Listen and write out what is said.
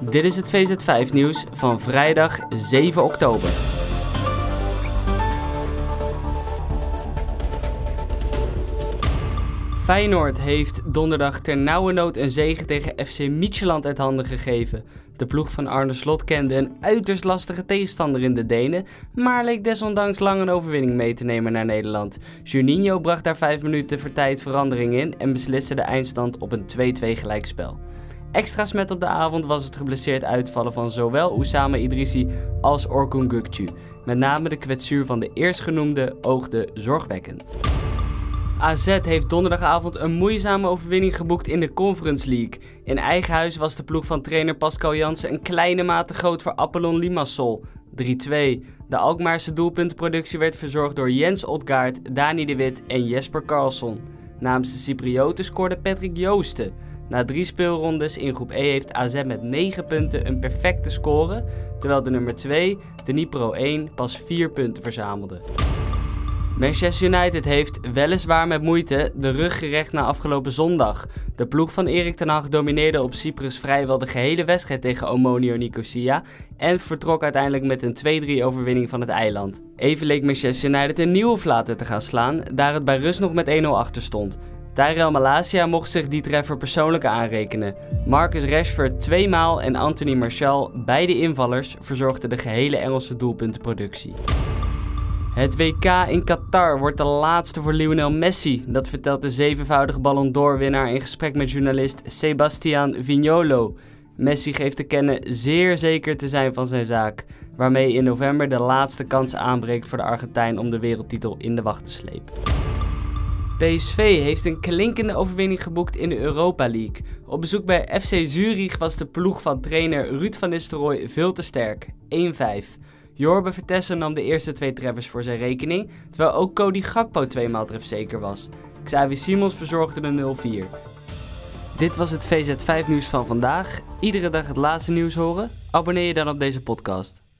Dit is het VZ5 nieuws van vrijdag 7 oktober. Feyenoord heeft donderdag ter nauwe nood een zege tegen FC Midtjylland uit handen gegeven. De ploeg van Arne Slot kende een uiterst lastige tegenstander in de Denen, maar leek desondanks lang een overwinning mee te nemen naar Nederland. Juninho bracht daar 5 minuten voor tijd verandering in en besliste de eindstand op een 2-2 gelijkspel. Extra smet op de avond was het geblesseerd uitvallen van zowel Oussama Idrissi als Orkun Gökçe. Met name de kwetsuur van de eerstgenoemde oogde zorgwekkend. AZ heeft donderdagavond een moeizame overwinning geboekt in de Conference League. In eigen huis was de ploeg van trainer Pascal Jansen een kleine mate groot voor Apollon Limassol. 3-2. De Alkmaarse doelpuntenproductie werd verzorgd door Jens Otgaard, Dani de Wit en Jesper Carlson. Namens de Cyprioten scoorde Patrick Joosten. Na drie speelrondes in groep E heeft AZ met 9 punten een perfecte score, terwijl de nummer 2, de Nipro 1, pas 4 punten verzamelde. Manchester United heeft weliswaar met moeite de rug gerecht na afgelopen zondag. De ploeg van Erik ten Hag domineerde op Cyprus vrijwel de gehele wedstrijd tegen Omonio Nicosia en vertrok uiteindelijk met een 2-3 overwinning van het eiland. Even leek Manchester United een nieuwe flater te gaan slaan, daar het bij rust nog met 1-0 achter stond. Tyrell Malasia mocht zich die treffer persoonlijk aanrekenen. Marcus Rashford tweemaal en Anthony Martial, beide invallers, verzorgden de gehele Engelse doelpuntenproductie. Het WK in Qatar wordt de laatste voor Lionel Messi. Dat vertelt de zevenvoudige Ballon d'Or-winnaar in gesprek met journalist Sebastian Vignolo. Messi geeft te kennen zeer zeker te zijn van zijn zaak, waarmee in november de laatste kans aanbreekt voor de Argentijn om de wereldtitel in de wacht te slepen. PSV heeft een klinkende overwinning geboekt in de Europa League. Op bezoek bij FC Zurich was de ploeg van trainer Ruud van Nistelrooy veel te sterk. 1-5. Jorbe Vertessen nam de eerste twee treffers voor zijn rekening, terwijl ook Cody Gakpo tweemaal trefzeker was. Xavi Simons verzorgde de 0-4. Dit was het VZ5 nieuws van vandaag. Iedere dag het laatste nieuws horen? Abonneer je dan op deze podcast.